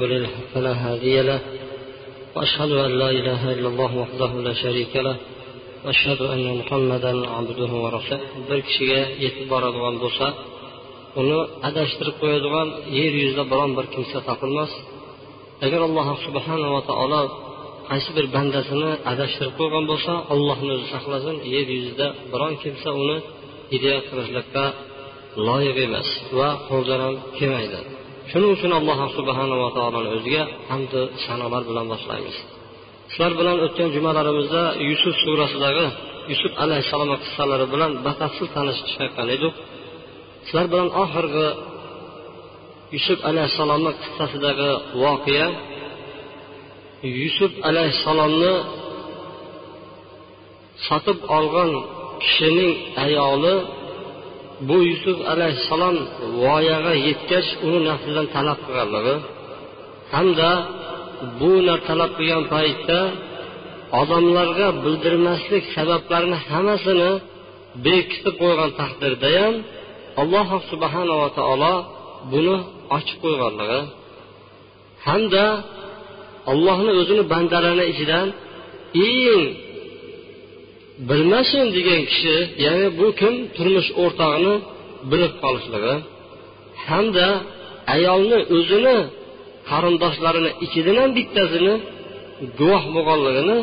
ولله فلا هادي له. وأشهد أن لا إله إلا الله وحده لا شريك له. وأشهد أن محمدا عبده ورسوله. Bir kishiga yetib boradigan bo'lsa uni adashtirib qo'yadigan yer yuzida biron bir kimsa topilmas. Agar alloh subhanava taolo qaysi bir bandasini adashtirib qo'ygan bo'lsa allohni o'zi saqlasin yer yuzida biron kimsa uni hidoyat qilishlikka loyiq emas va qo'ldan ham kelmaydi. Shuning uchun alloh subhanava taoloni o'ziga hamdu sanolar bilan boshlaymiz. Sizlar bilan o'tgan jumalarimizda yusuf surasidagi yusuf alayhissalom qissalari bilan batafsil tanishishayotgan edik sizlar bilan oxirgi yusuf alayhissalomni qissasidagi voqea yusuf alayhissalomni sotib olgan kishining ayoli bu yusuf alayhissalom voyaga yetgach uni nafsidan talab qilganligi hamda bu talab qilgan paytda odamlarga bildirmaslik sabablarini hammasini bekitib qo'ygan taqdirda ham alloh subhanava taolo buni ochib qo'yganligi hamda allohni o'zini bandalarini ichidan eng bilmasin degan kishi ya'ni bu kim? Turmush o'rtog'ini bilib qolishligi hamda ayolni o'zini qarindoshlarini ichidan ham bittasini guvoh bo'lganligini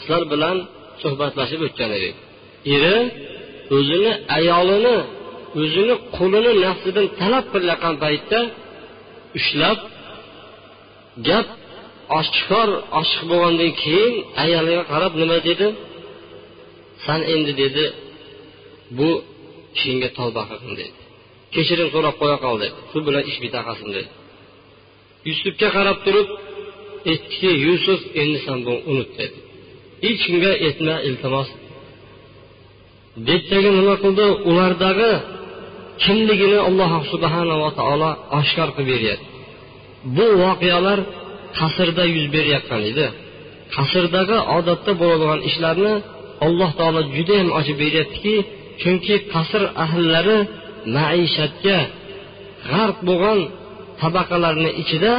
sizlar bilan suhbatlashib o'tgan edik. Eri o'zini ayolini o'zini qulini nafsidan talab qilayotgan paytda ushlab gap oshkor ochiq bo'lgandan keyin ayoliga qarab nima dedi? San endi dedi bu ishingga tavba qilgin dedi. Kechirim so'rab qo'ya qol dedi. Shu bilan ish bitaqasin dedi. Yusufga qarab turib aytdiki yusuf endi san buni unut dedi. Hech kimga aytma iltimos. Debdagi nima qildi? Ulardagi kimligini alloh subhanava taolo oshkor qilib beryapti. Bu voqealar qasrda yuz berayotgan edi. Qasrdagi odatda bo'ladigan ishlarni alloh taolo judayam ochib beryaptiki chunki qasr ahllari maishatga g'arq bo'lgan tabaqalarni ichida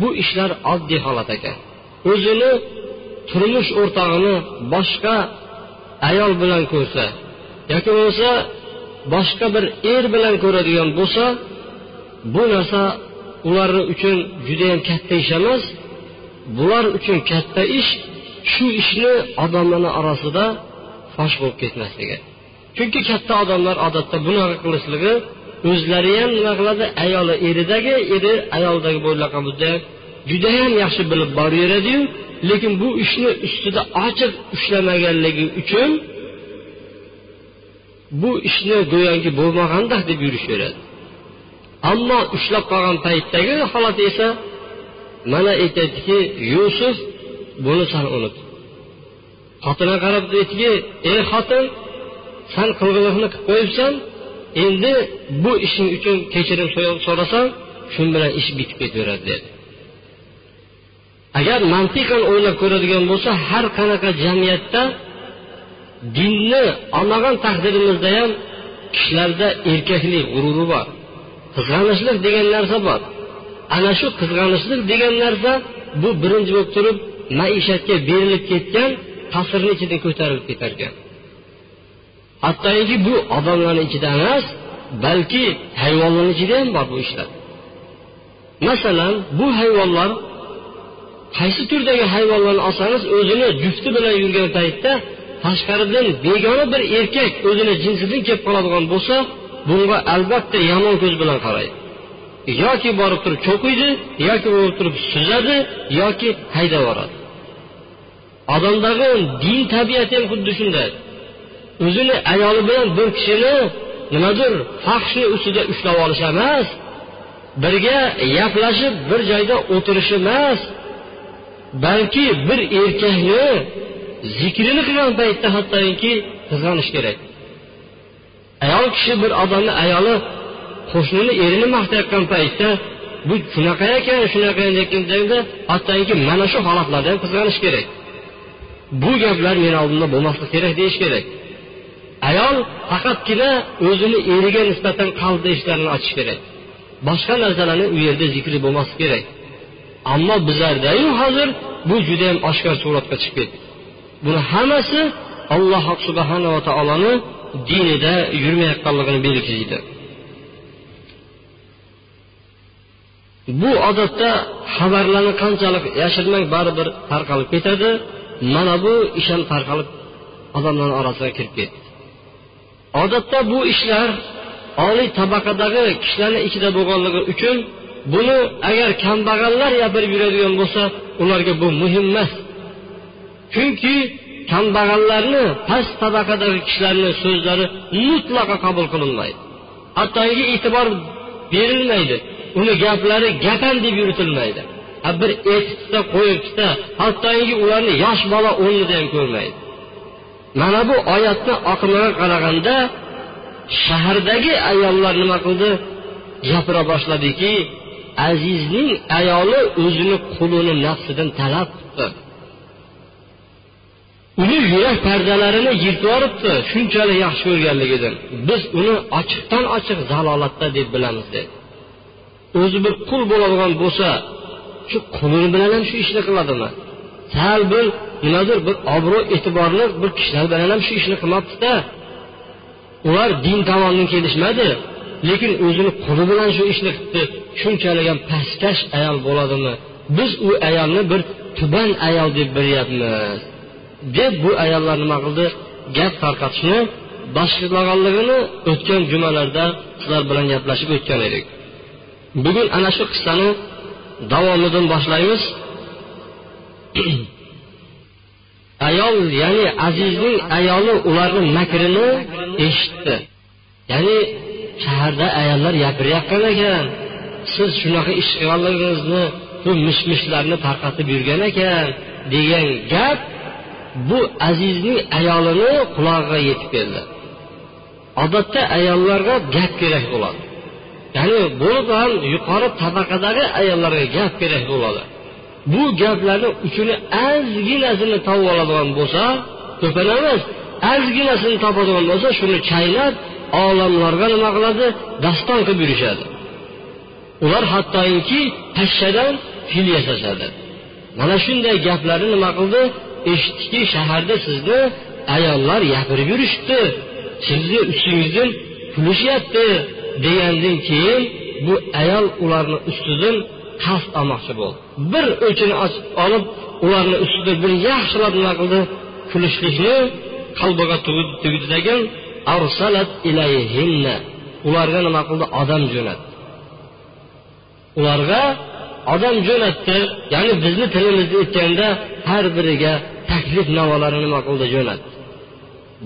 bu ishlar oddiy holat ekan. O'zini turmush o'rtog'ini boshqa ayol bilan ko'rsa yoki bo'lmasa boshqa bir er bilan ko'radigan bo'lsa bu narsa ular uchun judayam katta ish emas bular uchun katta ish shu ishni odamlarni orasida fosh bo'lib ketmasligi. Chunki katta odamlar odatda bunaqa qilishligi o'zlari ham nima qiladi? Ayoli eridagi eri ayoldagi juda judayam yaxshi bilib boraveradiyu lekin bu ishni ustida ochiq ushlamaganligi uchun bu ishni go'yoki bo'lmagandak deb yurishaveradi. Ammo ushlab qolgan paytdagi holat esa mana aytyaptiki yusuf buni san unut xotiniga qarab aytdiki ey xotin san qilg'iliqni qilib qo'yibsan endi bu ishing uchun kechirim so'rasang shu bilan ish bitib ketaveradi dedi. Agar mantiqan o'ylab ko'radigan bo'lsa har qanaqa jamiyatda dinni olmagan taqdirimizda ham kishilarda erkaklik g'ururi bor qizg'anishlik degan narsa bor. Ana shu qizg'anishlik degan narsa bu birinchi bo'lib turib maishatga berilib ketgan tasirni ichida ko'tarilib ketar ekan hattoki bu odamlarni ichida emas balki hayvonlarni ichida ham bor bu ishlar. Masalan bu hayvonlar qaysi turdagi hayvonlarni olsangiz o'zini jufti bilan yurgan paytda tashqaridan begona bir erkak o'zini jinsidan kelib qoladigan bo'lsa bunga albatta yomon ko'z bilan qaraydi. Yoki borib turib cho'qiydi yoki borib turib suzadi yoki haydab yuboradi. Odamdagi din tabiati ham xuddi shunday. O'zini ayoli bilan bir kishini nimadir faxshni ustida ushlab olish emas birga gaplashib bir joyda o'tirish emas balki bir erkakni zikrini qilgan paytda hattoki qizg'anish kerak. Ayol kishi bir odamni ayoli qo'shnini erini maqtayotgan paytda bu shunaqa ekan shunaqa deganda hattoki mana shu holatlarda ham qizg'anish kerak. Bu gaplar meni oldimda bo'lmasligi kerak deyish kerak. Ayol faqatgina o'zini eriga nisbatan qalbda ishlarini ochish kerak. Boshqa narsalarni u yerda zikri bo'lmasligi kerak. Ammo bizlardayu hozir bu judayam oshkor suratga chiqib ketdi. Buni hammasi alloh subhanava taoloni dinida yurmayotganligini belgilaydi bu odatda xabarlarni qanchalik yashirmang baribir tarqalib ketadi. Mana bu ish ham tarqalib odamlarni orasiga kirib ketdi. Odatda bu ishlar oliy tabaqadagi kishilarni ichida bo'lganligi uchun buni agar kambag'allar gapirib yuradigan bo'lsa ularga bu muhim emas. Chunki kambag'allarni past tabaqadagi kishilarni so'zlari mutlaqo qabul qilinmaydi. Hattoki e'tibor berilmaydi uni gaplari gapan deb yuritilmaydi. Bir etibda qo'yibda hattoki ularni yosh bola o'rnida ham ko'rmaydi. Mana bu oyatni oqimiga qaraganda shahardagi ayollar nima qildi? Gapira boshladiki azizning ayoli o'zini qulini nafsidan talab qildi. Uni yurak pardalarini yirtib yuboribdi shunchalik yaxshi ko'rganligidan. Biz uni ochiqdan ochiq zalolatda deb bilamiz dedi. O'zi bir qul bo'ladigan bo'lsa shu quli bilan ham shu ishni qiladimi? Sal bir nimadir bir obro' e'tiborli bir kishilar bilan ham shu ishni qilmabdida. Ular din tomondan kelishmadi lekin o'zini quli bilan shu ishni qilibdi shunchalik ham pastkash ayol bo'ladimi? Biz u ayolni bir tuban ayol deb bilyapmiz. Deb bu ayollar nima qildi? Gap tarqatishni boshlaganligini o'tgan jumalarda sizlar bilan gaplashib o'tgan edik. Bugun ana shu qissani davomidan boshlaymiz. Ayol ya'ni azizning ayoli ularni makrini eshitdi. Ya'ni shaharda ayollar gapirayotgan ekan. Siz shunaqa ish qilganligingizni bu mish mishlarni tarqatib yurgan ekan degan gap bu azizning ayolini qulog'iga yetib keldi. Odatda ayollarga gap kerak bo'ladi. Ya'ni bo'lib ham yuqori tabaqadagi ayollarga gap kerak bo'ladi. Bu gaplarni uchini ozginasini topib oladigan bo'lsa ko'pini emas. Ozginasini topadigan bo'lsa shuni chaynab olamlarga nima qiladi? Daston qilib yurishadi. Ular hattoki pashshadan fil yasashadi. Mana shunday gaplarni nima qildi? Eshitdiki shaharda sizni ayollar gapirib yurishibdi. Sizni ustingizdan kulishyapti degandan keyin bu ayol ularni ustidan qasd olmoqchi bo'ldi. Bir o'chini olib ularni ustida bir yaxshilab nima qildi kulishlikni qalbiga tugdidagan arsalat ilayhinna. Ularga nima qildi? Odam jo'natdi. Ularga odam jo'natdi ya'ni bizni tilimizda aytganda har biriga taklif navolarini nima qildi? Jo'natdi.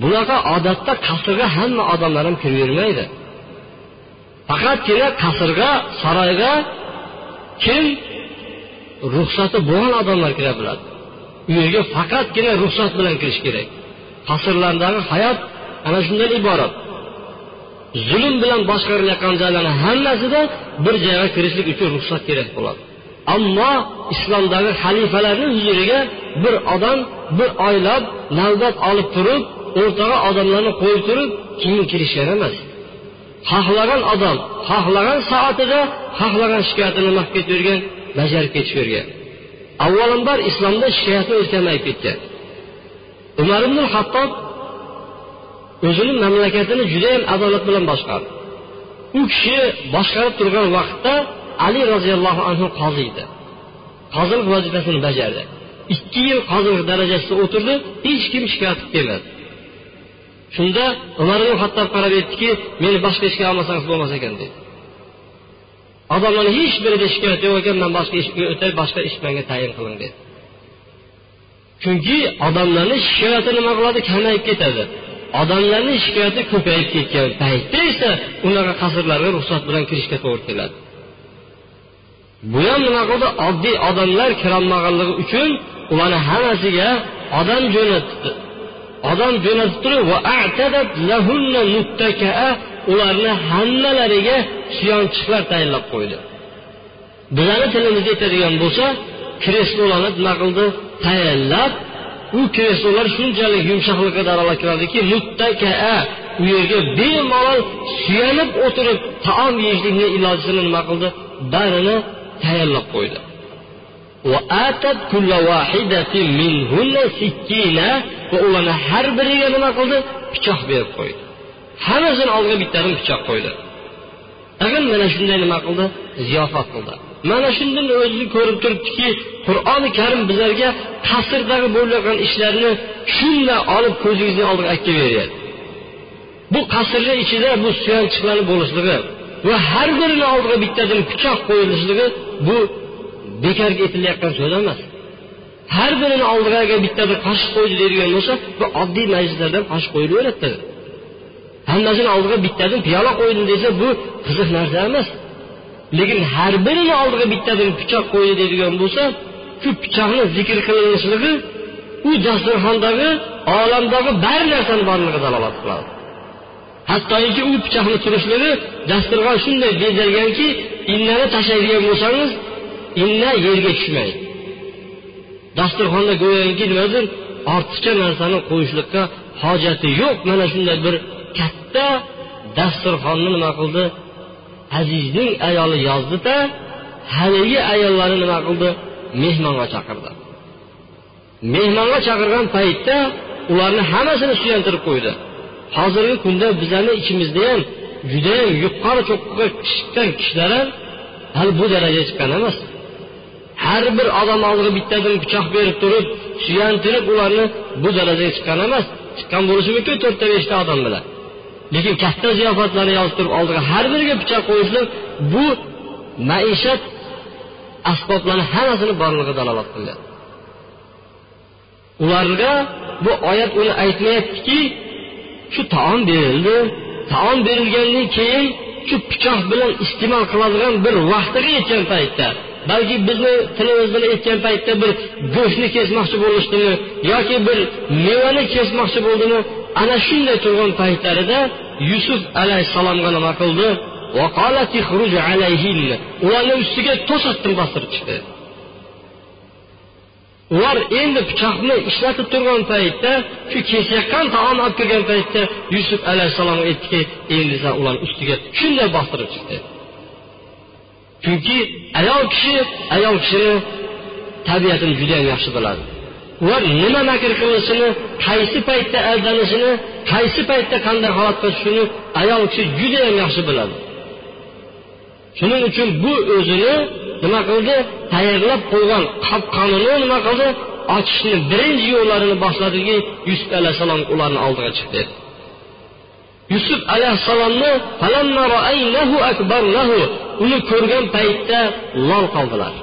Bunaqa odatda qasrga hamma odamlar ham kiravermaydi faqatgina qasrga saroyga kim ruxsati bo'lgan odamlar kira biladi. U yerga faqatgina ruxsat bilan kirish kerak. Qasrlardagi hayot ana shundan iborat. Zulm bilan boshqarilayotgan joylarni hammasida bir joyga kirishlik uchun ruxsat kerak bo'ladi. Ammo islomdagi xalifalarni huzuriga bir odam bir oylab navbat olib turib o'rtaga odamlarni qo'yib turib keyin kirishgan emas. Xohlagan odam xohlagan soatida xohlagan shikoyatini nima qilib ketavergan bajarib ketavergan avvalambor islomda shikoyatni o'zi kamayib ketgan. Umar ibn hattob o'zini mamlakatini judayam adolat bilan boshqardi. U kishi boshqarib turgan vaqtda ali roziyallohu anhu qozi edi qozilik vazifasini bajardi. Ikki yil qozilik darajasida o'tirdi hech kim shikoyat qilib kelmadi. Shunda umar ibn hattob qarab aytdiki meni boshqa ishga olmasangiz bo'lmas ekan dedi. Odamlarni hech birida shikoyat yo'q ekan man boshqa ishga o'tay boshqa ish menga tayin qiling dedi. Chunki odamlarni shikoyati nima qiladi? Kamayib ketadi. Odamlarni shikoyati ko'payib ketgan paytda esa unaqa qasrlarga ruxsat bilan kirishga to'g'ri keladi. Bu ham nima qildi? Oddiy odamlar kirolmaganligi uchun ularni hammasiga odam jo'natdi. Odam jo'natib turib ularni hammalariga suyanchiqlar tayinlab qo'ydi. Bizani tilimizda aytadigan bo'lsa kreslolarni nima qildi tayinlab u kreslolar shunchalik yumshoqlikka dalolat qiladiki muttakaa u yerga bemalol suyanib o'tirib taom yeyishlikni ilojini nima qildi? Barini tayyorlab qo'ydi. Va ularni har biriga nima qildi pichoq berib qo'ydi hammasini oldiga bittadan pichoq qo'ydi tag'in mana shunday nima qildi ziyofat qildi mana shundan o'zi ko'rib turibdiki qur'oni karim bizlarga qasrdagi bo'layotgan ishlarni shunday olib ko'zingizni oldiga olib kelaveryapti bu qasrni ichida bu suyanchiqlarni bo'lishligi va har birini oldiga bittadan pichoq qo'yilishligi bu bekorga aytilayotgan so'z emas. Har birini oldiga agar bir qoshiq qo'ydi deydigan bo'lsa bu oddiy majlislardan qoshiq qo'yilaveradi hammasini oldiga bittadan piyola qo'ydim desa bu qiziq narsa emas. Lekin har birini oldiga bittadan pichoq qo'ydi deydigan bo'lsa shu pichoqni zikr qilinishligi u dasturxondagi olamdagi bar narsani borlig'i dalolat qiladi. Hattoki u pichoqni turishligi dasturxon shunday bezalganki innani tashlaydigan bo'lsangiz inna yerga tushmaydi. Dasturxonda go'yoki nimadir ortiqcha narsani qo'yishlikka hojati yo'q. Mana shunday bir katta dasturxonni nima qildi? Azizning ayoli yozdida haligi ayollarni nima qildi? Mehmonga chaqirdi. Mehmonga chaqirgan paytda ularni hammasini suyantirib qo'ydi. Hozirgi kunda bizlarni ichimizda ham judayam yuqori cho'qqiga chiqqan kishilar ham hali bu darajaga chiqqan emas. Har bir odam oldiga bittadan pichoq berib turib suyantirib ularni bu darajaga chiqqan emas chiqqan bo'lishi mumkin to'rtta beshta odam bilan. Lekin katta ziyofatlarni yozib turib oldiga har biriga pichoq qo'yishlik bu maishat asboblarni hammasini borlig'i dalolat qilyapti ularga bu oyat uni aytmayaptiki shu taom berildi taom berilgandan keyin shu pichoq bilan iste'mol qiladigan bir vaqtiga yetgan paytda balki bizni tilimiz bilan aytgan paytda bir go'shtni kesmoqchi bo'lishdimi yoki bir mevani kesmoqchi bo'ldimi? Ana shunday turgan paytlarida yusuf alayhissalomga nima qildi? Ularni ustiga to'satdan bostirib chiqdi. Ular endi pichoqni ishlatib turgan paytda shu kesayotgan taom olib kirgan paytda yusuf alayhissalom aytdiki endi san ularni ustiga shunday bostirib chiqdi. Chunki ayol kishi ayol kishini tabiatini judayam yaxshi biladi. Ular nima makr qilishini qaysi paytda aldanishini qaysi paytda qanday holatga tushishini ayol kishi judayam yaxshi biladi. Shuning uchun bu o'zini nima qildi? Tayyorlab qo'ygan qopqonini nima qildi? Ochishni birinchi yo'llarini boshladiki yusuf alayhissalom ularni oldiga chiqdi. Yusuf alayhissalomni uni ko'rgan paytda lol qoldilar.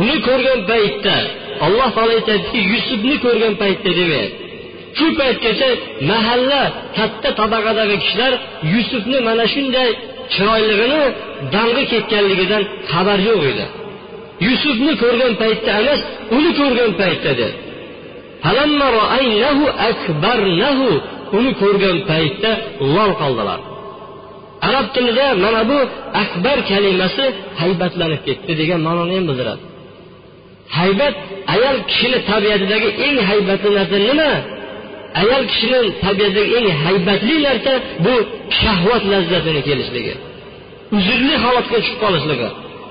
Uni ko'rgan paytda alloh taolo aytadiki yusufni ko'rgan paytda demayapti. Shu paytgacha mahalla katta tabaqadagi kishilar yusufni mana shunday chiroyligini dang'i ketganligidan xabar yo'q edi. Yusufni ko'rgan paytda emas uni ko'rgan paytda dedi uni ko'rgan paytda lol qoldilar. Arab tilida mana bu akbar kalimasi haybatlanib ketdi degan ma'noni ham bildiradi. Haybat ayol kishini tabiatidagi eng haybatli narsa nima? Ayol kishini tabiatidagi eng haybatli narsa bu shahvat lazzatini kelishligi. Uzrli holatga tushib qolishligi.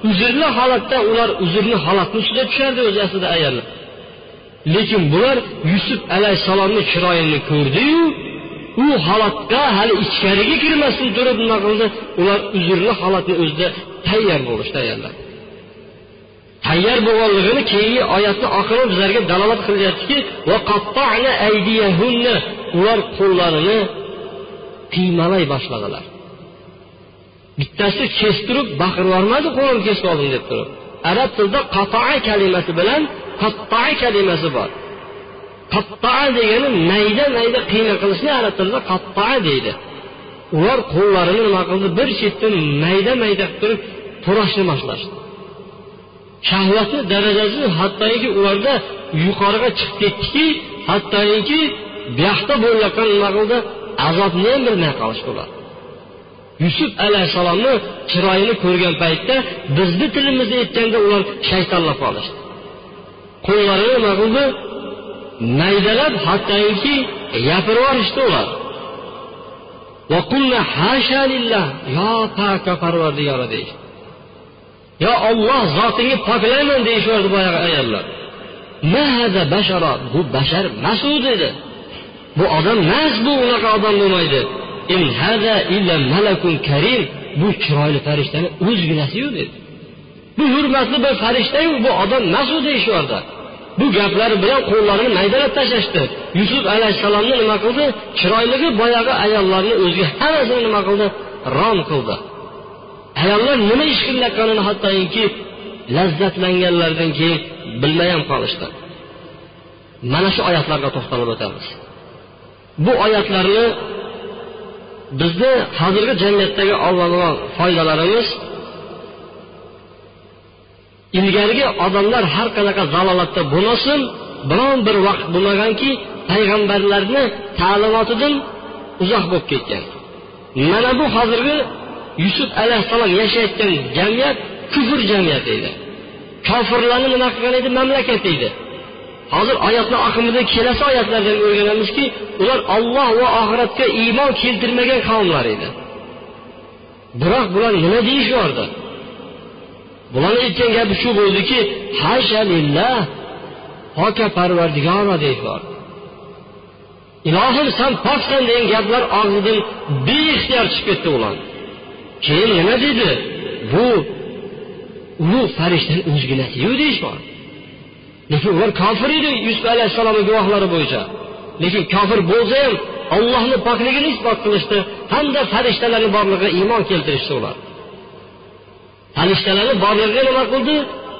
Uzrli holatda ular uzrli holatni ustiga tushardi o'zi aslida ayollar. Lekin bular yusuf alayhissalomni chiroyini ko'rdiyu u holatga hali ichkariga kirmasdan turib nima qildi? Ular uzrli holatni o'zida tayyor bo'lishdi tayyorlar tayyor bo'lganligini keyingi oyatni oxiri bizlarga dalolat qilyaptiki ular qo'llarini qiymalay boshladilar. Bittasi kestirib baqirib yubormadi qo'limni kesib oldim deb turib. Arab tilida qatoa kalimasi bilan qattoa kalimasi bor. Qattaa degani mayda mayda qiyna qilishni arab tilida qattoa deydi. Ular qo'llarini nima qildi? Bir chetdan mayda mayda qilib turib to'rashni boshlashdi. Shahvatni darajasi hattoki ularda yuqoriga chiqib ketdiki hattoki buyoqda bo'layotgan nima qildi? Azobni ham bilmay qolishdi ular yusuf alayhissalomni chiroyini ko'rgan paytda bizni tilimizda aytganda ular shaytonlab qolishdi. Qo'llarini nima qildi? Maydalab hattoki gapirib yuborishdi ular. Yo paka parvardigora deyishdi yo olloh zotingni poklayman deyishyapti boyagi ayollar. Bashara bu bashar masu dedi. Bu odam emas bu unaqa odam bo'lmaydi. In hada illa malakun karim bu chiroyli farishtani o'zginasiyu dedi. Bu hurmatli bir farishtayu bu odam emas u bu gaplari bilan qo'llarini maydalab tashlashdi. Yusuf alayhissalomni nima qildi? Chiroyligi boyagi ayollarni o'ziga hammasini nima qildi? Rom qildi. Ayollar nima ish qilayotganini hattoki lazzatlanganlaridan keyin bilmay ham qolishdi. Mana shu oyatlarga to'xtalib o'tamiz. Bu oyatlarni bizni hozirgi jamiyatdagi oladigan foydalarimiz ilgarigi odamlar har qanaqa zalolatda bo'lmasin biron bir vaqt bo'lmaganki payg'ambarlarni ta'limotidan uzoq bo'lib ketgan. Mana bu hozirgi yusuf alayhissalom yashayotgan jamiyat kufr jamiyati edi. Kofirlarni nima qilgan edi? Mamlakat edi. Hozir oyatni oxirida kelasi oyatlardan o'rganamizki ular olloh va oxiratga iymon keltirmagan qavmlar edi. Biroq bular nima deyishyapti bularni aytgan gapi shu bo'ldiki hasha lillah poka parvardigoro deyishyapti ilohim san poksan degan gaplar og'zidan beixtiyor chiqib ketdi ular. Keyin nima dedi? Bu ulug' farishtani o'zginasiyu deyishyapti lekin ular kofir edi yusuf alayhissalomni guvohlari bo'yicha. Lekin kofir bo'lsa ham ollohni pokligini isbot qilishdi hamda farishtalarni borligiga iymon keltirishdi ular. Farishtalarni borligiga nima qildi?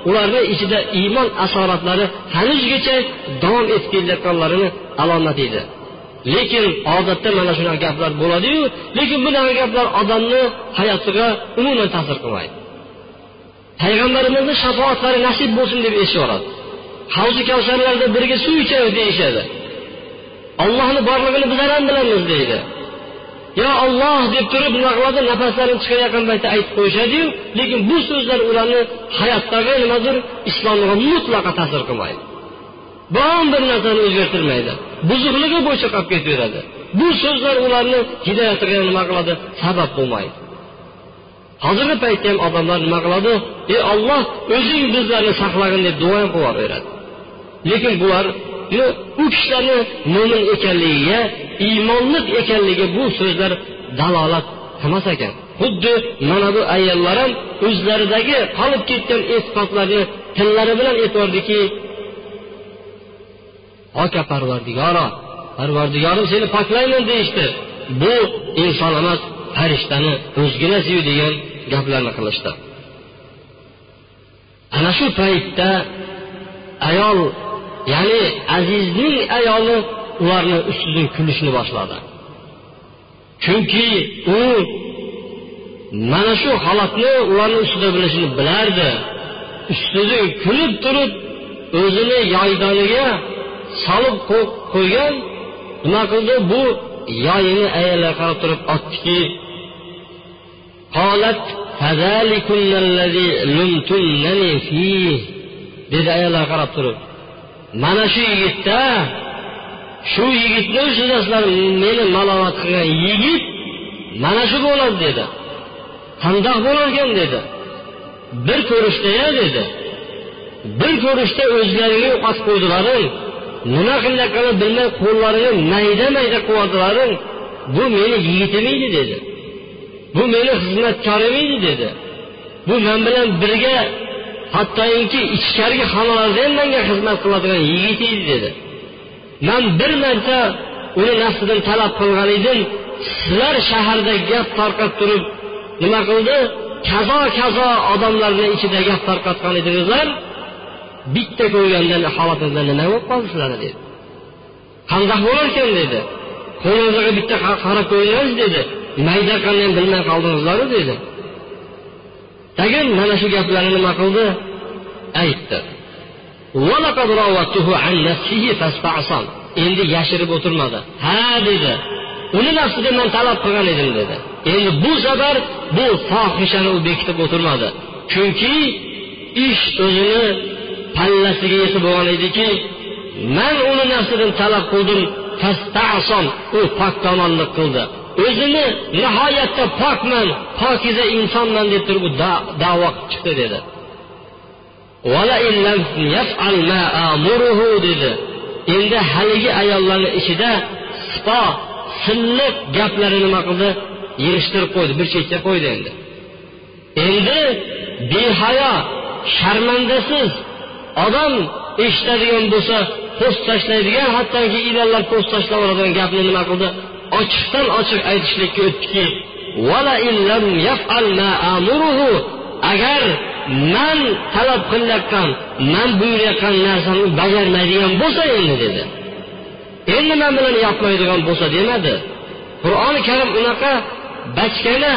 Ularni ichida iymon asoratlari hanuzgacha davom etib kelayotganlarini alomati edi. Lekin odatda mana shunaqa gaplar bo'ladiyu lekin bunaqa gaplar odamni hayotiga umuman ta'sir qilmaydi. Payg'ambarimizni shafoatlari nasib bo'lsin deb eshityapti havzi kavsarlarda birga suv ichamiz deyishadi. Ollohni borlig'ini biz ham bilamiz deydi. Yo olloh deb turib nima qiladi nafaslarini chiqarayotgan paytda aytib qo'yishadiyu lekin bu so'zlar ularni hayotdagi nimadir islomga mutlaqo ta'sir qilmaydi. Biron bir narsani o'zgartirmaydi. Buzuqligi bo'yicha qolib ketaveradi. Bu so'zlar ularni hidoyatiga nima qiladi? Sabab bo'lmaydi. Hozirgi paytda ham odamlar nima qiladi? Ey olloh o'zing bizlarni saqlagin deb duo ham qilaveradi lekin bular u kishilarni mo'min ekanligiga iymonli ekanligiga bu so'zlar dalolat qilmas ekan. Xuddi mana bu ayollar ham o'zlaridagi qolib ketgan e'tiqodlarni tillari bilan aytyapdiki oka parvardigoro parvardigorim seni poklayman deyishdi. Bu inson emas farishtani o'zginasiyu degan gaplarni qilishdi. Ana shu paytda ayol ya'ni azizning ayoli ularni ustidan kulishni boshladi. Chunki u mana shu holatni ularni ustida bo'lishini bilardi. Ustidan kulib turib o'zini yoydoniga solib qo'ygan nima qildi? Bu yoyini ayolga qarab turib otdiki dedi ayollarga qarab turib. Mana shu yigitda shu yigitni ustidasizlar meni malomat qilgan yigit mana shu bo'ladi dedi. Qandoq bo'larkan dedi. Bir ko'rishdaya dedi. Bir ko'rishda o'zlariga yo'qotib qo'ydilaring. Nima qilayotganini bilmay qo'llarini mayda mayda qilyaptilaring bu meni yigitim edi dedi. Bu meni xizmatkorim edi dedi. Bu men bilan birga hattoki ichkarigi xonalarda ham menga xizmat qiladigan yigit edi dedi. Man bir marta uni nafsidan talab qilgan edim sizlar shaharda gap tarqab turib nima qildi? Kazo kazo odamlarni ichida gap tarqatgan edingizlar. Bitta ko'rgandan holatingizda nima bo'lib qoldi sizlarni dedi. Qandaq bo'larkan dedi. Qo'lingizga bitta qarab ko'rdingiz dedi. Mayda qanday bilmay qoldingizlaru dedi. Tagin mana shu gaplarni nima qildi? Aytdi. Endi yashirib o'tirmadi. Ha dedi. Uni nafsiga man talab qilgan edim dedi. Endi bu safar bu fohishani u bekitib o'tirmadi. Chunki ish o'zini pallasiga yetib bo'lgan ediki man uni nafsidan talab qildim u poktomonlik qildi. O'zini nihoyatda pokman pokiza insonman deb turib davo qilib chiqdi dedi. Dedi. Endi haligi ayollarni ichida sipo silliq gaplarni nima qildi? Yig'ishtirib qo'ydi bir chetga qo'ydi endi. Endi behayo sharmandasiz odam eshitadigan bo'lsa po'st tashlaydigan hattoki ilonlar po'st tashlab yuboradigan gapni nima qildi? Ochiqdan ochiq aytishlikka o'tdiki agar man talab qilayotgan man buyurayotgan narsamni bajarmaydigan bo'lsa endi dedi. Endi man bilan yopmaydigan bo'lsa demadi. Qur'oni karim unaqa bachkana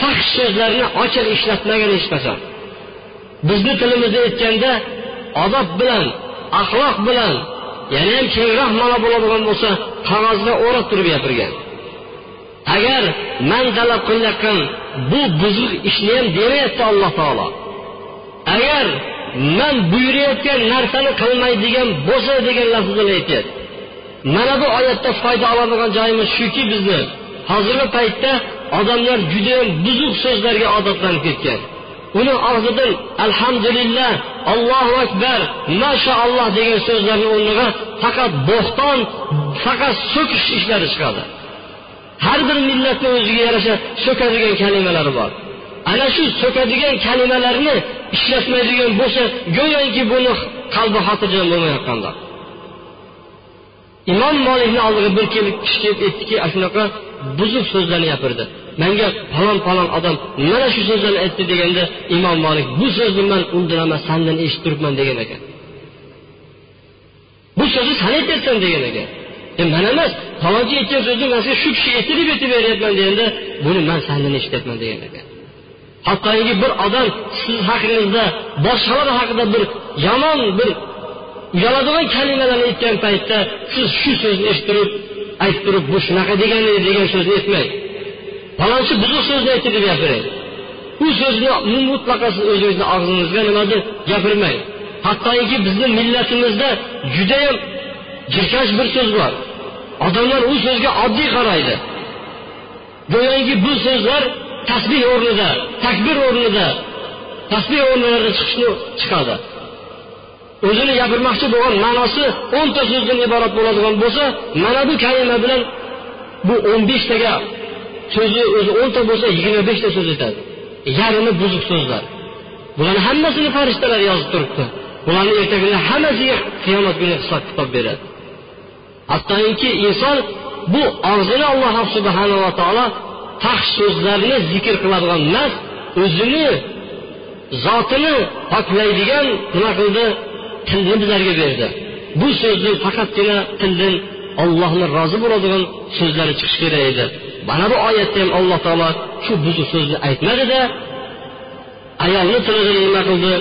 fahsh so'zlarni ochiq ishlatmagan hech qachon. Bizni tilimizda aytganda odob bilan axloq bilan yana ham kengroq ma'no bo'ladigan bo'lsa qog'ozga o'rab turib gapirgan. Agar man talab qilayotgan bu buzuq ishni ham demayapti alloh taolo. Agar man buyurayotgan narsani qilmaydigan bo'lsa degan lafzini aytyapti. Mana bu oyatda foyda oladigan joyimiz shuki bizni hozirgi paytda odamlar judayam buzuq so'zlarga odatlanib ketgan. Uni og'zidan alhamdulillah allohu akbar mashaalloh degan so'zlarni o'rniga faqat bo'xton faqat so'kish ishlari chiqadi. Har bir millatni o'ziga yarasha so'kadigan kalimalari bor. Ana shu so'kadigan kalimalarni ishlatmaydigan bo'lsa go'yoki buni qalbi xotirjam bo'lmayotgandir imom molikni oldiga bir kelib kishi kelib aytdiki shunaqa buzuq so'zlarni gapirdi. Manga falon falon odam mana shu so'zlarni aytdi deganda imom molik bu so'zni man undan sandan eshitib turibman degan ekan. Bu so'zni san aytyapsan degan ekan. E man emas falonchi aytgan so'zni man shu kishi aytdi deb aytib beryapman deganda buni man sandan eshityapman degan ekan. Hattoki bir odam siz haqingizda boshqalar haqida bir yomon bir uyaladigan kalimalarni aytgan paytda siz shu so'zni eshittirib aytib turib bu shunaqa degan edi degan so'zni aytmang palonchi buzuq so'zni aytdi deb gapiring u so'zni mutlaqo siz o'zingizni og'zingizga nimadir gapirmang. Hattoki bizni millatimizda judayam jirkanch bir so'z bor. Odamlar u so'zga oddiy qaraydi. Go'yoki bu so'zlar tasbih o'rnida takbir o'rnida tasbih o'rnida chiqishni chiqadi. O'zini gapirmoqchi bo'lgan ma'nosi o'nta so'zdan iborat bo'ladigan bo'lsa mana bu kalima bilan bu o'n beshtaga so'zi o'zi o'nta bo'lsa yigirma beshta so'z aytadi. Yarmi buzuq so'zlar. Bularni hammasini farishtalar yozib turibdi. Bularni ertagida kuni hammasiga qiyomat kuni hisob kitob beradi. Hattoki inson bu og'zini alloh subhanava taolo faxsh so'zlarni zikr qiladigan emas o'zini zotini poklaydigan nima qildi? Tilni bizlarga berdi. Bu so'zni faqatgina tildan ollohni rozi bo'ladigan so'zlari chiqishi kerak edi. Mana bu oyatda ham alloh taolo shu buzuq so'zni aytmadida ayolni tilidan nima qildi?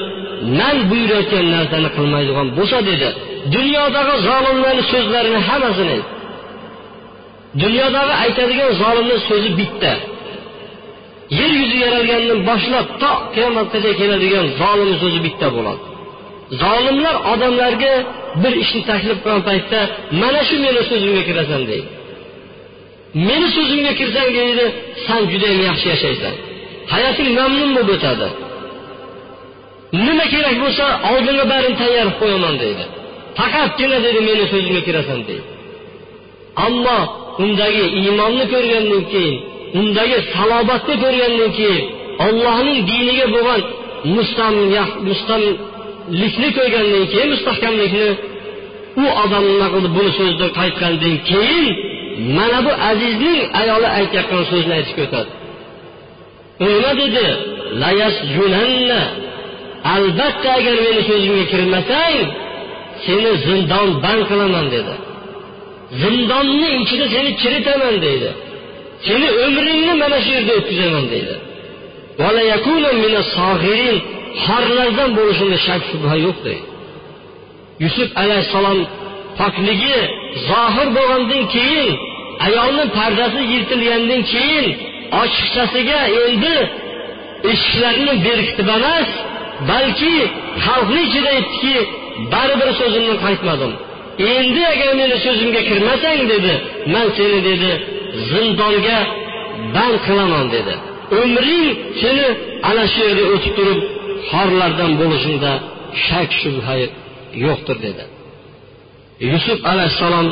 Man buyurayotgan narsani qilmaydigan bo'lsa dedi. Dunyodagi zolimlarni so'zlarini hammasini dunyodagi aytadigan zolimni so'zi bitta. Yer yuzi yaralgandan boshlab to qiyomatgacha keladigan zolimni so'zi bitta bo'ladi. Zolimlar odamlarga bir ishni taklif qilgan paytda mana shu meni so'zimga kirasan deydi. Meni so'zimga kirsang deydi san judayam yaxshi yashaysan. Hayoting mamnun bo'lib o'tadi. Nima kerak bo'lsa oldinga barini tayyor qilib qo'yaman deydi. Faqatgina dedi meni so'zimga kirasan deydi. Ammo undagi iymonni ko'rgandan keyin undagi salobatni ko'rgandan keyin ollohning diniga bo'lgan mustamlikni ko'rgandan keyin mustahkamlikni u odam nima qildi buni so'zidan qaytgandan keyin mana bu azizning ayoli aytayotgan so'zni aytishga o'tadi. U nima dedi albatta agar meni so'zimga kirmasang seni zindon band qilaman dedi. Zindonni ichida seni chiritaman deydi seni umringni mana shu yerda o'tkazaman deydi xorlardan bo'lishimda shak shubha yo'q deydi yusuf alayhissalom pokligi zohir bo'lgandan keyin ayolni pardasi yirtilgandan keyin ochiqchasiga endi eshiklarni berkitib emas balki xalqni ichida aytdiki baribir so'zimdan qaytmadim. Endi agar meni so'zimga kirmasang dedi man seni dedi zindonga band qilaman dedi. Umring seni ana shu yerda o'tib turib xorlardan bo'lishingda shak shubha yo'qdir dedi. Yusuf alayhissalom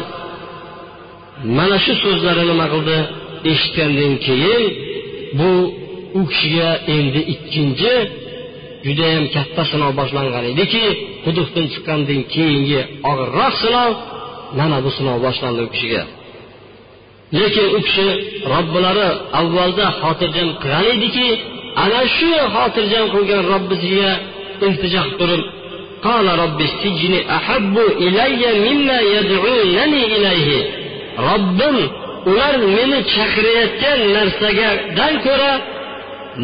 mana shu so'zlarni nima qildi? Eshitgandan keyin bu u kishiga endi ikkinchi judayam katta sinov boshlangan ediki quduqdan chiqqandan keyingi og'irroq sinov mana bu sinov boshlandi u kishiga. Lekin u kishi robbilari avvalda xotirjam qilgan ediki ana shu xotirjam qilgan robbisiga iltijo turib قال رب السجن أحب إلي مما يدعونني إليه robbim ular meni chaqirayotgan narsadan ko'ra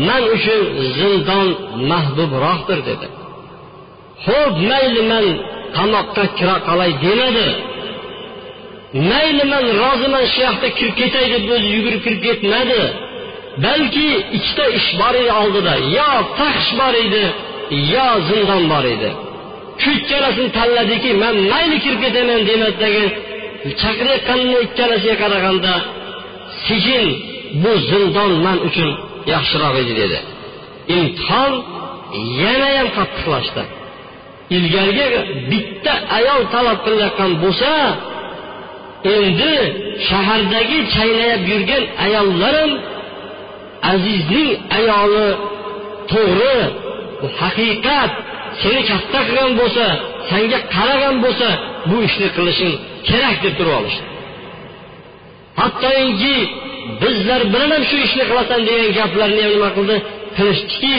man uchun zindon mahbubroqdir dedi ho'p mayli man qamoqqa kira qolay demadi mayli man roziman shu yoqda kirib ketay deb o'zi yugurib kirib ketmadi balki ikkita ish bor edi oldida yo fahsh bor edi yo zindon bor edi Shu ikkalasini tanladiki man mayli kirib ketaman demasdagi chaqirayotganini ikkalasiga qaraganda sijin bu zindon man uchun yaxshiroq edi dedi. Imtihon yanayam qattiqlashdi. Ilgarigi bitta ayol talab qilayotgan bo'lsa endi shahardagi chaynayab yurgan ayollarim azizning ayoli to'g'ri bu haqiqat seni katta qilgan bo'lsa sanga qaragan bo'lsa bu ishni qilishing kerak deb turib olishdi. Hattoki bizlar bilan ham shu ishni qilasan degan gaplarni ham nima qildi? Qilishdiki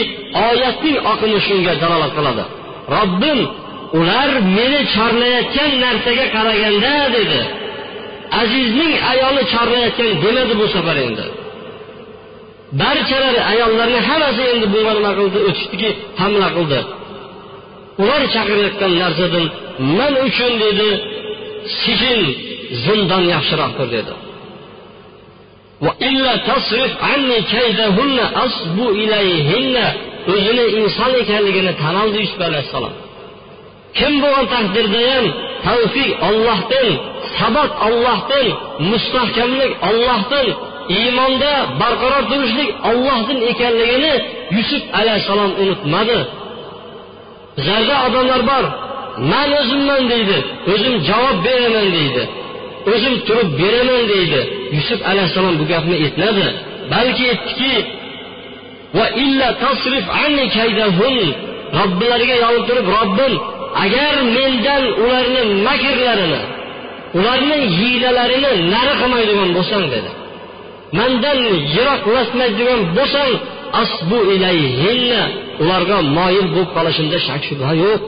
oyatning oqimi shunga dalolat qiladi. Robbim ular meni chorlayotgan narsaga qaraganda dedi. Azizning ayoli chorlayotgan demadi bu safar endi. Barchalari ayollarni hammasi endi bunga nima qildi? O'tishdiki hamla qildi. Ular chaqirayotgan narsadan man uchun dedi sijin zindon yaxshiroqdir dedi. O'zini inson ekanligini tan oldi yusuf alayhissalom. Kim bo'lgan taqdirda ham tavfiq ollohdan sabot ollohdan mustahkamlik ollohdan iymonda barqaror turishlik ollohdan ekanligini yusuf alayhissalom unutmadi. Bizlarda odamlar bor. Man o'zimman deydi. O'zim javob beraman deydi. O'zim turib beraman deydi. Yusuf alayhissalom bu gapni aytmadi. Balki aytdiki robbilariga yolib robbim agar mendan ularni makrlarini ularni hiylalarini nari qilmaydigan bo'lsang dedi. Mandan yiroqlashmaydigan bo'lsang asbu ilayhinna ularga moyil bo'lib qolishimda shak shubha yo'q.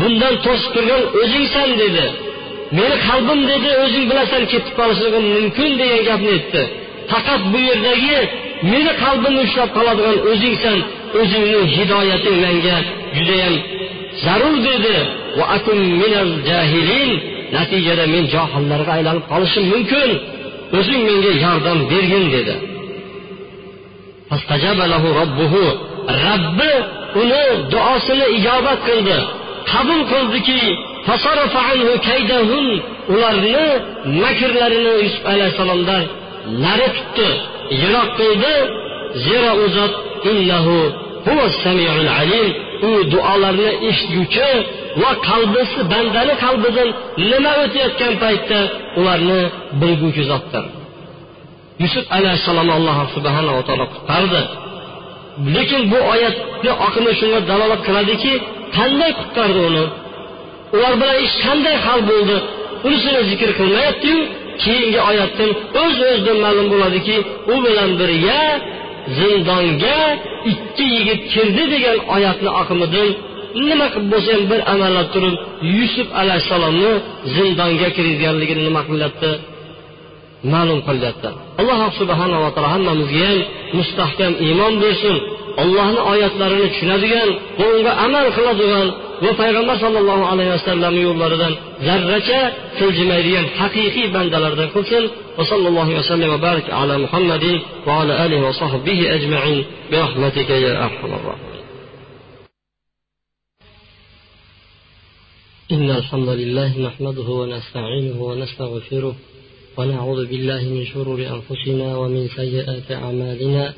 Bundan to'sib turgan o'zingsan dedi. Meni qalbim dedi o'zing bilasan ketib qolishligim mumkin degan gapni aytdi. Faqat bu yerdagi meni qalbimni ushlab qoladigan o'zingsan o'zingni hidoyating menga judayam zarur dedi. Natijada men johillarga aylanib qolishim mumkin. O'zing menga yordam bergin dedi. Robbi uni duosini ijobat qildi. Qabul qildiki ularni makrlarini yusuf alayhissalomdan nari tutdi. Yiroq qildi. Zero u zot alim. U duolarni eshitguvchi va qalbisi bandani qalbidan nima o'tayotgan paytda ularni bilguvchi zotdir. Yusuf alayhissalomni alloh subhanava taolo qutqardi. Lekin bu oyatni oqimi shunga dalolat qiladiki qanday qutqardi uni? Ular bilan ish qanday hal bo'ldi? Unisini zikr qilmayaptiyu keyingi oyatdan o'z o'zidan ma'lum bo'ladiki u bilan birga zindonga ikki yigit kirdi degan oyatni oqimidan nima qilib bo'lsa ham bir amallab turib yusuf alayhissalomni zindonga kirganligini nima qilyapti ma'lum qilyapti alloh subhanava taolo hammamizga ham mustahkam iymon bersin ollohni oyatlarini tushunadigan va unga amal qiladigan va payg'ambar sollallohu alayhi vasallamni yo'llaridan zarracha siljimaydigan haqiqiy bandalardan qilsin وصلى الله وسلم وبارك على محمد وعلى آله وصحبه أجمعين برحمتك يا أرحم الراحمين إن الحمد لله نحمده ونستعينه ونستغفره ونعوذ بالله من شرور أنفسنا ومن سيئات أعمالنا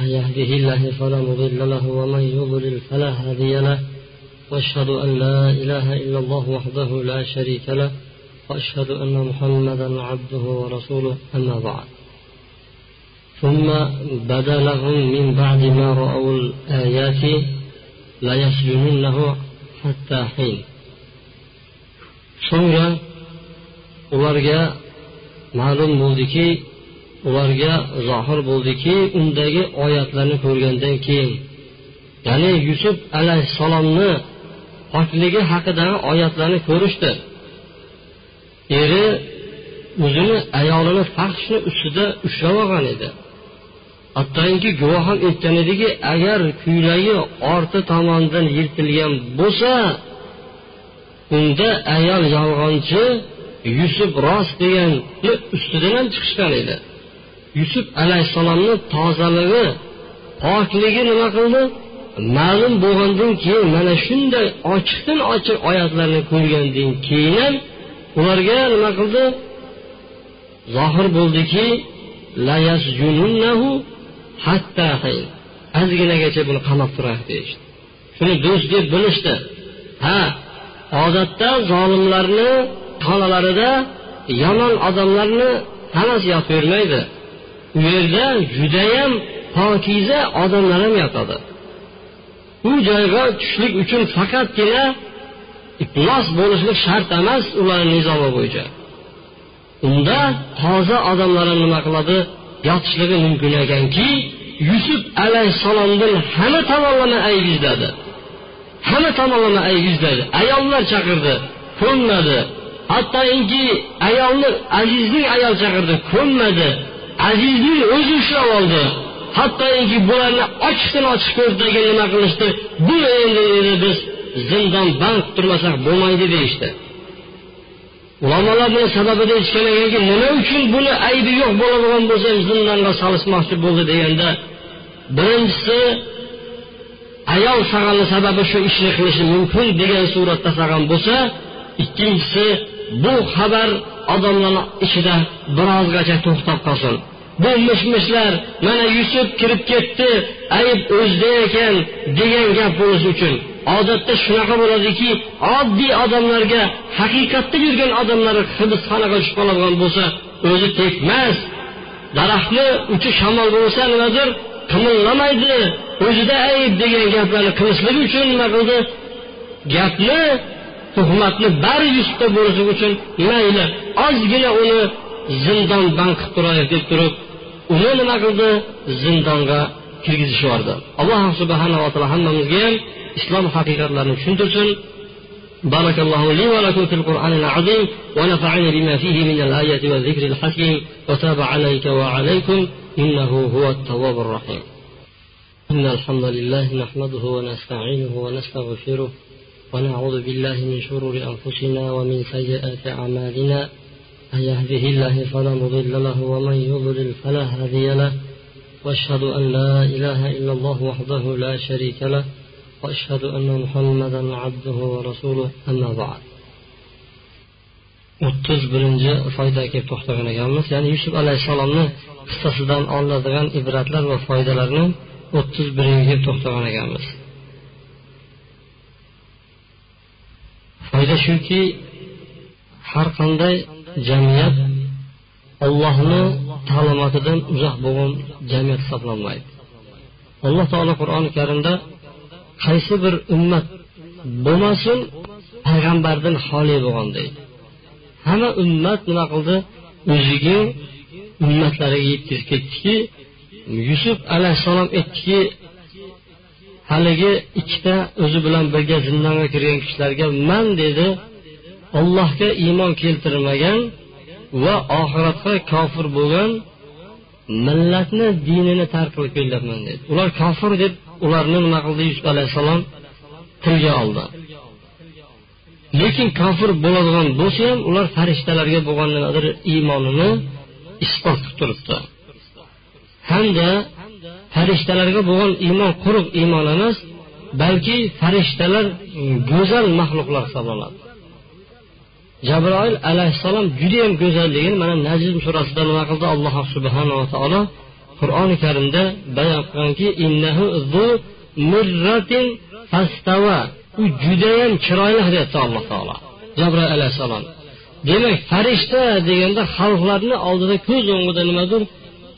من يهده الله فلا مضل له ومن يضلل فلا هادي له وأشهد أن لا إله إلا الله وحده لا شريك له وأشهد أن محمدا عبده ورسوله أما بعد. ثم بدا لهم من بعد ما رأوا الآيات ليسجننه حتى حين. so'ngra ularga ma'lum bo'ldiki ularga zohir bo'ldiki undagi oyatlarni ko'rgandan keyin. Ya'ni yusuf alayhissalomni pokligi haqidagi oyatlarni ko'rishdi. Eri o'zini ayolini faxshni ustida ushlab olgan edi. Hattoki guvoh ham aytgan ediki agar kuylagi orti tomonidan yirtilgan bo'lsa unda ayol yolg'onchi yusuf rost deganni ustidan ham chiqishgan edi. Yusuf alayhissalomni tozaligi pokligi nima qildi? Ma'lum bo'lgandan keyin mana shunday ochiqdan ochiq oyatlarni ko'rgandan keyin ham ularga nima qildi? Zohir bo'ldiki ozginagacha buni qamab turaylik deyishdi. Shuni do'st deb bilishdi. Ha odatda zolimlarni xonalarida yomon odamlarni tanasi yotavermaydi u yerda judayam pokiza odamlar ham yotadi. U joyga tushlik uchun faqatgina iflos bo'lishlik shart emas ularni nizomi bo'yicha. Unda toza odamlar ham nima qiladi? Yotishligi mumkin ekanki yusuf alayhissalomdan hamma tomonlama ayb izladi hamma tomonlama ayb izladi ayollar chaqirdi ko'nmadi. Hattoki ayolni azizning ayol chaqirdi ko'nmadi. Azizning o'zi ushlab oldi. Hattoki bularni ochiqdan ochiq ko'zdagi nima qilishdi? Bu endi dedi biz zindon band turmasak bo'lmaydi deyishdi. Ulamolar buni sababida aytishgan ekanki nima uchun buni aybi yo'q bo'ladigan bo'lsa zindonga solishmoqchi bo'ldi deganda birinchisi ayol sag'ani sababi shu ishni qilishi mumkin degan suratda sag'an bo'lsa ikkinchisi bu xabar odamlarni ichida birozgacha to'xtab qolsin. Bu mish mishlar mana yusuf kirib ketdi ayb o'zida ekan degan gap bo'lishi uchun. Odatda shunaqa bo'ladiki oddiy odamlarga haqiqatda yurgan odamlar hibsxonaga tushib qoladigan bo'lsa o'zi tekmas. Daraxtni uchi shamol bo'lsa nimadir qimillamaydi o'zida ayb degan gaplarni qilishligi uchun nima qildi? Gapni tuhmatni bari yusufda bo'lishligi uchun mayli ozgina uni zindon band qilib turaylik deb turib uni nima qildi zindonga kirgizishib yubordi alloh subhanava taolo hammamizga ham islom haqiqatlarini tushuntirsin بارك الله لي ولكم في القرآن العظيم ونفعني بما فيه من الآية والذكر الحكيم وتاب عليك وعليكم إنه هو التواب الرحيم إن الحمد لله نحمده ونستعينه ونستغفره ونعوذ بالله من شرور أنفسنا ومن سيئات أعمالنا من يهده الله فلا مضل له ومن يضلل فلا هادي له واشهد ان لا اله الا الله وحده لا شريك له واشهد ان محمدا عبده ورسوله اما بعد o'ttiz birinchi foydaga kelib to'xtagan ekanmiz ya'ni yusuf alayhissalomni qissasidan olinadigan ibratlar va foydalarni o'ttiz biringa kelib to'xtagan ekanmiz foyda shuki har qanday jamiyat ollohni ta'limotidan uzoq bo'lgan jamiyat hisoblanmaydi. Alloh taolo qur'oni karimda qaysi bir ummat bo'lmasin payg'ambardan xoli bo'lgan deydi. Hamma ummat nima qildi? O'ziga ummatlariga yetkazib ketdiki yusuf alayhissalom aytdiki haligi ikkita o'zi bilan birga zindonga kirgan kishilarga man dedi ollohga iymon keltirmagan va oxiratga kofir bo'lgan millatni dinini tark qilib kelyapman dedi. Ular kofir deb ularni nima qildi? Yusuf alayhissalom tilga oldi. Lekin kofir bo'ladigan bo'lsa ham ular farishtalarga bo'lgan nimadir iymonini isbot qilib turibdi. Hamda farishtalarga bo'lgan iymon quruq iymon emas balki farishtalar mm, go'zal maxluqlar hisoblanadi. Jabroil alayhissalom judayam go'zalligini mana najm surasida nima qildi? Alloh subhanava taolo qur'oni karimda bayon qilganki u judayam chiroyli deyapti alloh taolo jabroil alayhissalom. Demak farishta deganda xalqlarni oldida ko'z o'ngida nimadir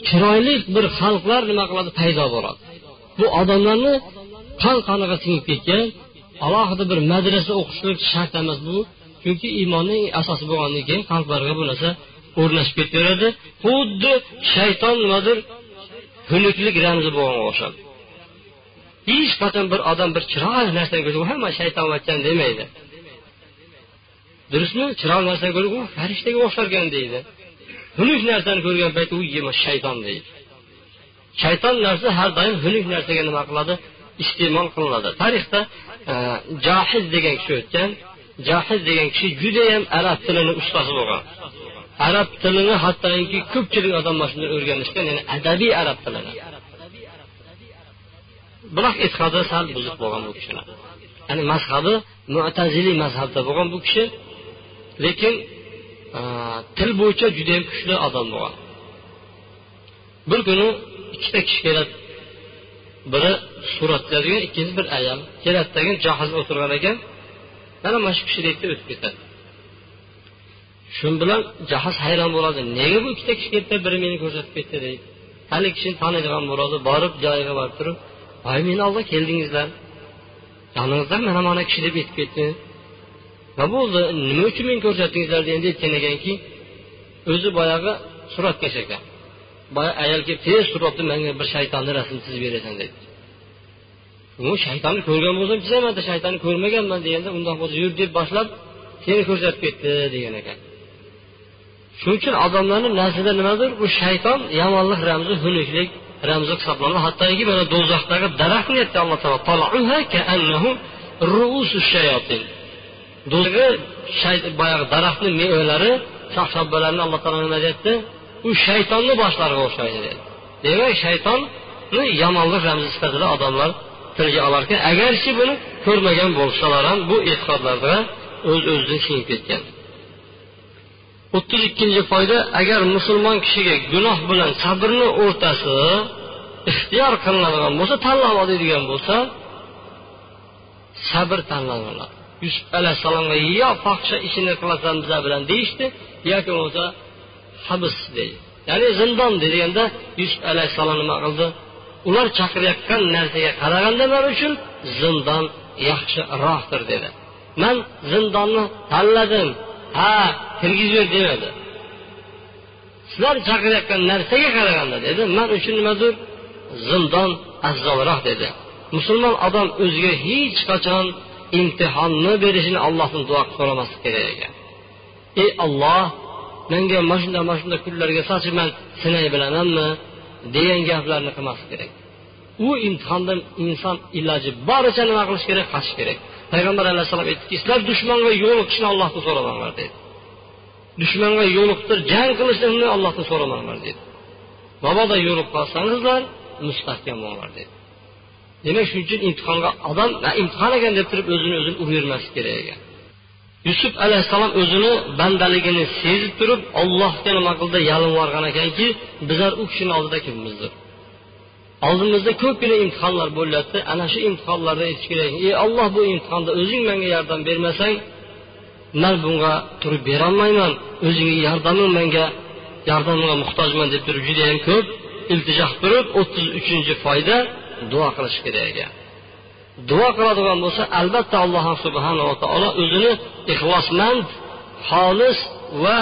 chiroyli bir xalqlar nima qiladi? Paydo bo'ladi. Bu odamlarni qon qoniga singib ketgan alohida bir madrasa o'qishlik shart emas bu. Chunki iymonning asosi bo'lgandan keyin qalblarga bu narsa o'rnashib ketaveradi. Xuddi shayton nimadir xunuklik ramzi bo'lganga o'xshadi hech qachon bir odam bir chiroyli narsani ko'rsa hamma shaytonvachchan demaydi. Durustmi? Chiroyli narsani ko'rib u farishtaga o'xsharkan deydi. Xunuk narsani ko'rgan paytda u shayton deydi. Shayton narsa har doim xunuk narsaga nima qiladi? Iste'mol qilinadi. Tarixda e, johiz degan kishi o'tgan. Johiz degan kishi judayam arab tilini ustasi bo'lgan. Arab tilini hattoki ko'pchilik odam mana shunday o'rganishgan ya'ni adabiy arab tilini. Biroq e'tiqodi sal buzuq bo'lgan bu kishini ya'ni mazhabi mutazili mazhabda bo'lgan bu kishi lekin til bo'yicha judayam kuchli odam bo'lgan. Bir kuni ikkita kishi keladi. Biri suratlaydigan ikkinchisi bir ayol. Keladi degan jahoz o'tirgan ekan. Mana mana shu kishi deydi o'tib ketadi. Shu bilan jahoz hayron bo'ladi. Nega bu ikkita kishi ketdi biri meni ko'rsatib ketdi deydi. Haligi kishini taniydigan bo'ladi borib joyiga borib turib voy meni oldiga keldingizlar. Yoningizdan mana mana kishi deb aytib ketdi. Nima bo'ldi. Nima uchun meni ko'rsatdingizlar endi aytgan ekanki o'zi boyagi suratkash ekan. Boya ayol kelib tez turibdi menga bir shaytonni rasmini chizib berasan dedi u shaytonni ko'rgan bo'lsam chizamanda shaytonni ko'rmaganman deganda undoq bo'lsa yur deb boshlab seni ko'rsatib ketdi degan ekan. Shuning uchun odamlarni naslida nimadir? U shayton yomonlik ramzi xunuklik ramzi hisoblanadi. Hattoki mana do'zaxdagi daraxt alloh taolo boyagi daraxtni mevalari shox alloh taolo nima deyapti u shaytonni boshlariga o'xshaydi dedi. Demak shaytonni yomonlik ramzi sifatida odamlar tilga olarkan. Agarchi buni ko'rmagan bo'lsalar ham bu e'tiqodlarda o'z öz o'zidan singib ketgan. O'ttiz ikkinchi foyda agar musulmon kishiga gunoh bilan sabrni o'rtasi ixtiyor qilinadigan bo'lsa tanlab oladigan bo'lsa sabr tanlanadi yusuf alayhissalomga yo fohisha ishini qilasan bizlar bilan deyishdi yoki bo'lmasa habs deydi ya'ni zindon deganda yusuf alayhissalom nima qildi ular chaqirayotgan narsaga qaraganda man uchun zindon yaxshiroqdir dedi. Man zindonni tanladim ha kirgizver demadi sizlar chaqirayotgan narsaga qaraganda dedi. Man uchun nimadir zindon afzalroq dedi. Musulmon odam o'ziga hech qachon imtihonni berishini allohdan duo so'ramaslik kerak ekan. Ey olloh menga mana shunday mana shunday kunlarga solchi man sinay bilamanmi degan gaplarni qilmaslik kerak. U imtihondan inson iloji boricha nima qilish kerak? Qochish kerak. Payg'ambar alayhissalom aytdiki sizlar dushmanga yo'liqishni ollohdan so'ramanglar dedi. Dushmanga yo'liqtir jang qilishni ollohdan so'ramanglar dedi. Mabodo yo'liqib qolsangizlar mustahkam bo'linglar dedi. Demak shuning uchun imtihonga odam imtihon ekan deb turib o'zini o'zini uravermaslik kerak ekan. Yusuf alayhissalom o'zini bandaligini sezib turib ollohga nima qildi? Yalinvorgan ekanki bizlar u kishini oldida kimmizdir oldimizda ko'pgina imtihonlar bo'lyapti. Ana shu imtihonlarda aytish kerak ey olloh bu imtihonda o'zing menga yordam bermasang man bunga turib berolmayman. O'zingni yordaming menga yordamingga muhtojman deb turib judayam ko'p iltijo qilib turib o'ttiz uchinchi foyda duo qilish kerak ekan duo qiladigan bo'lsa albatta alloh subhanava taolo o'zini ixlosmand xolis va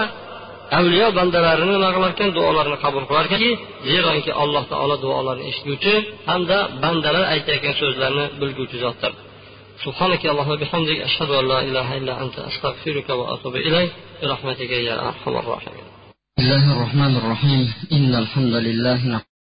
avliyo bandalarini nima qilarkan duolarini qabul qilarkanki zeroki alloh taolo duolarni eshitguvchi hamda bandalar aytayotgan so'zlarni bilguvchi zotdir سبحانك اللهم وبحمدك أشهد أن لا إله إلا أنت أستغفرك وأتوب إليك برحمتك يا أرحم الراحمين بسم الله الرحمن الرحيم إن الحمد لله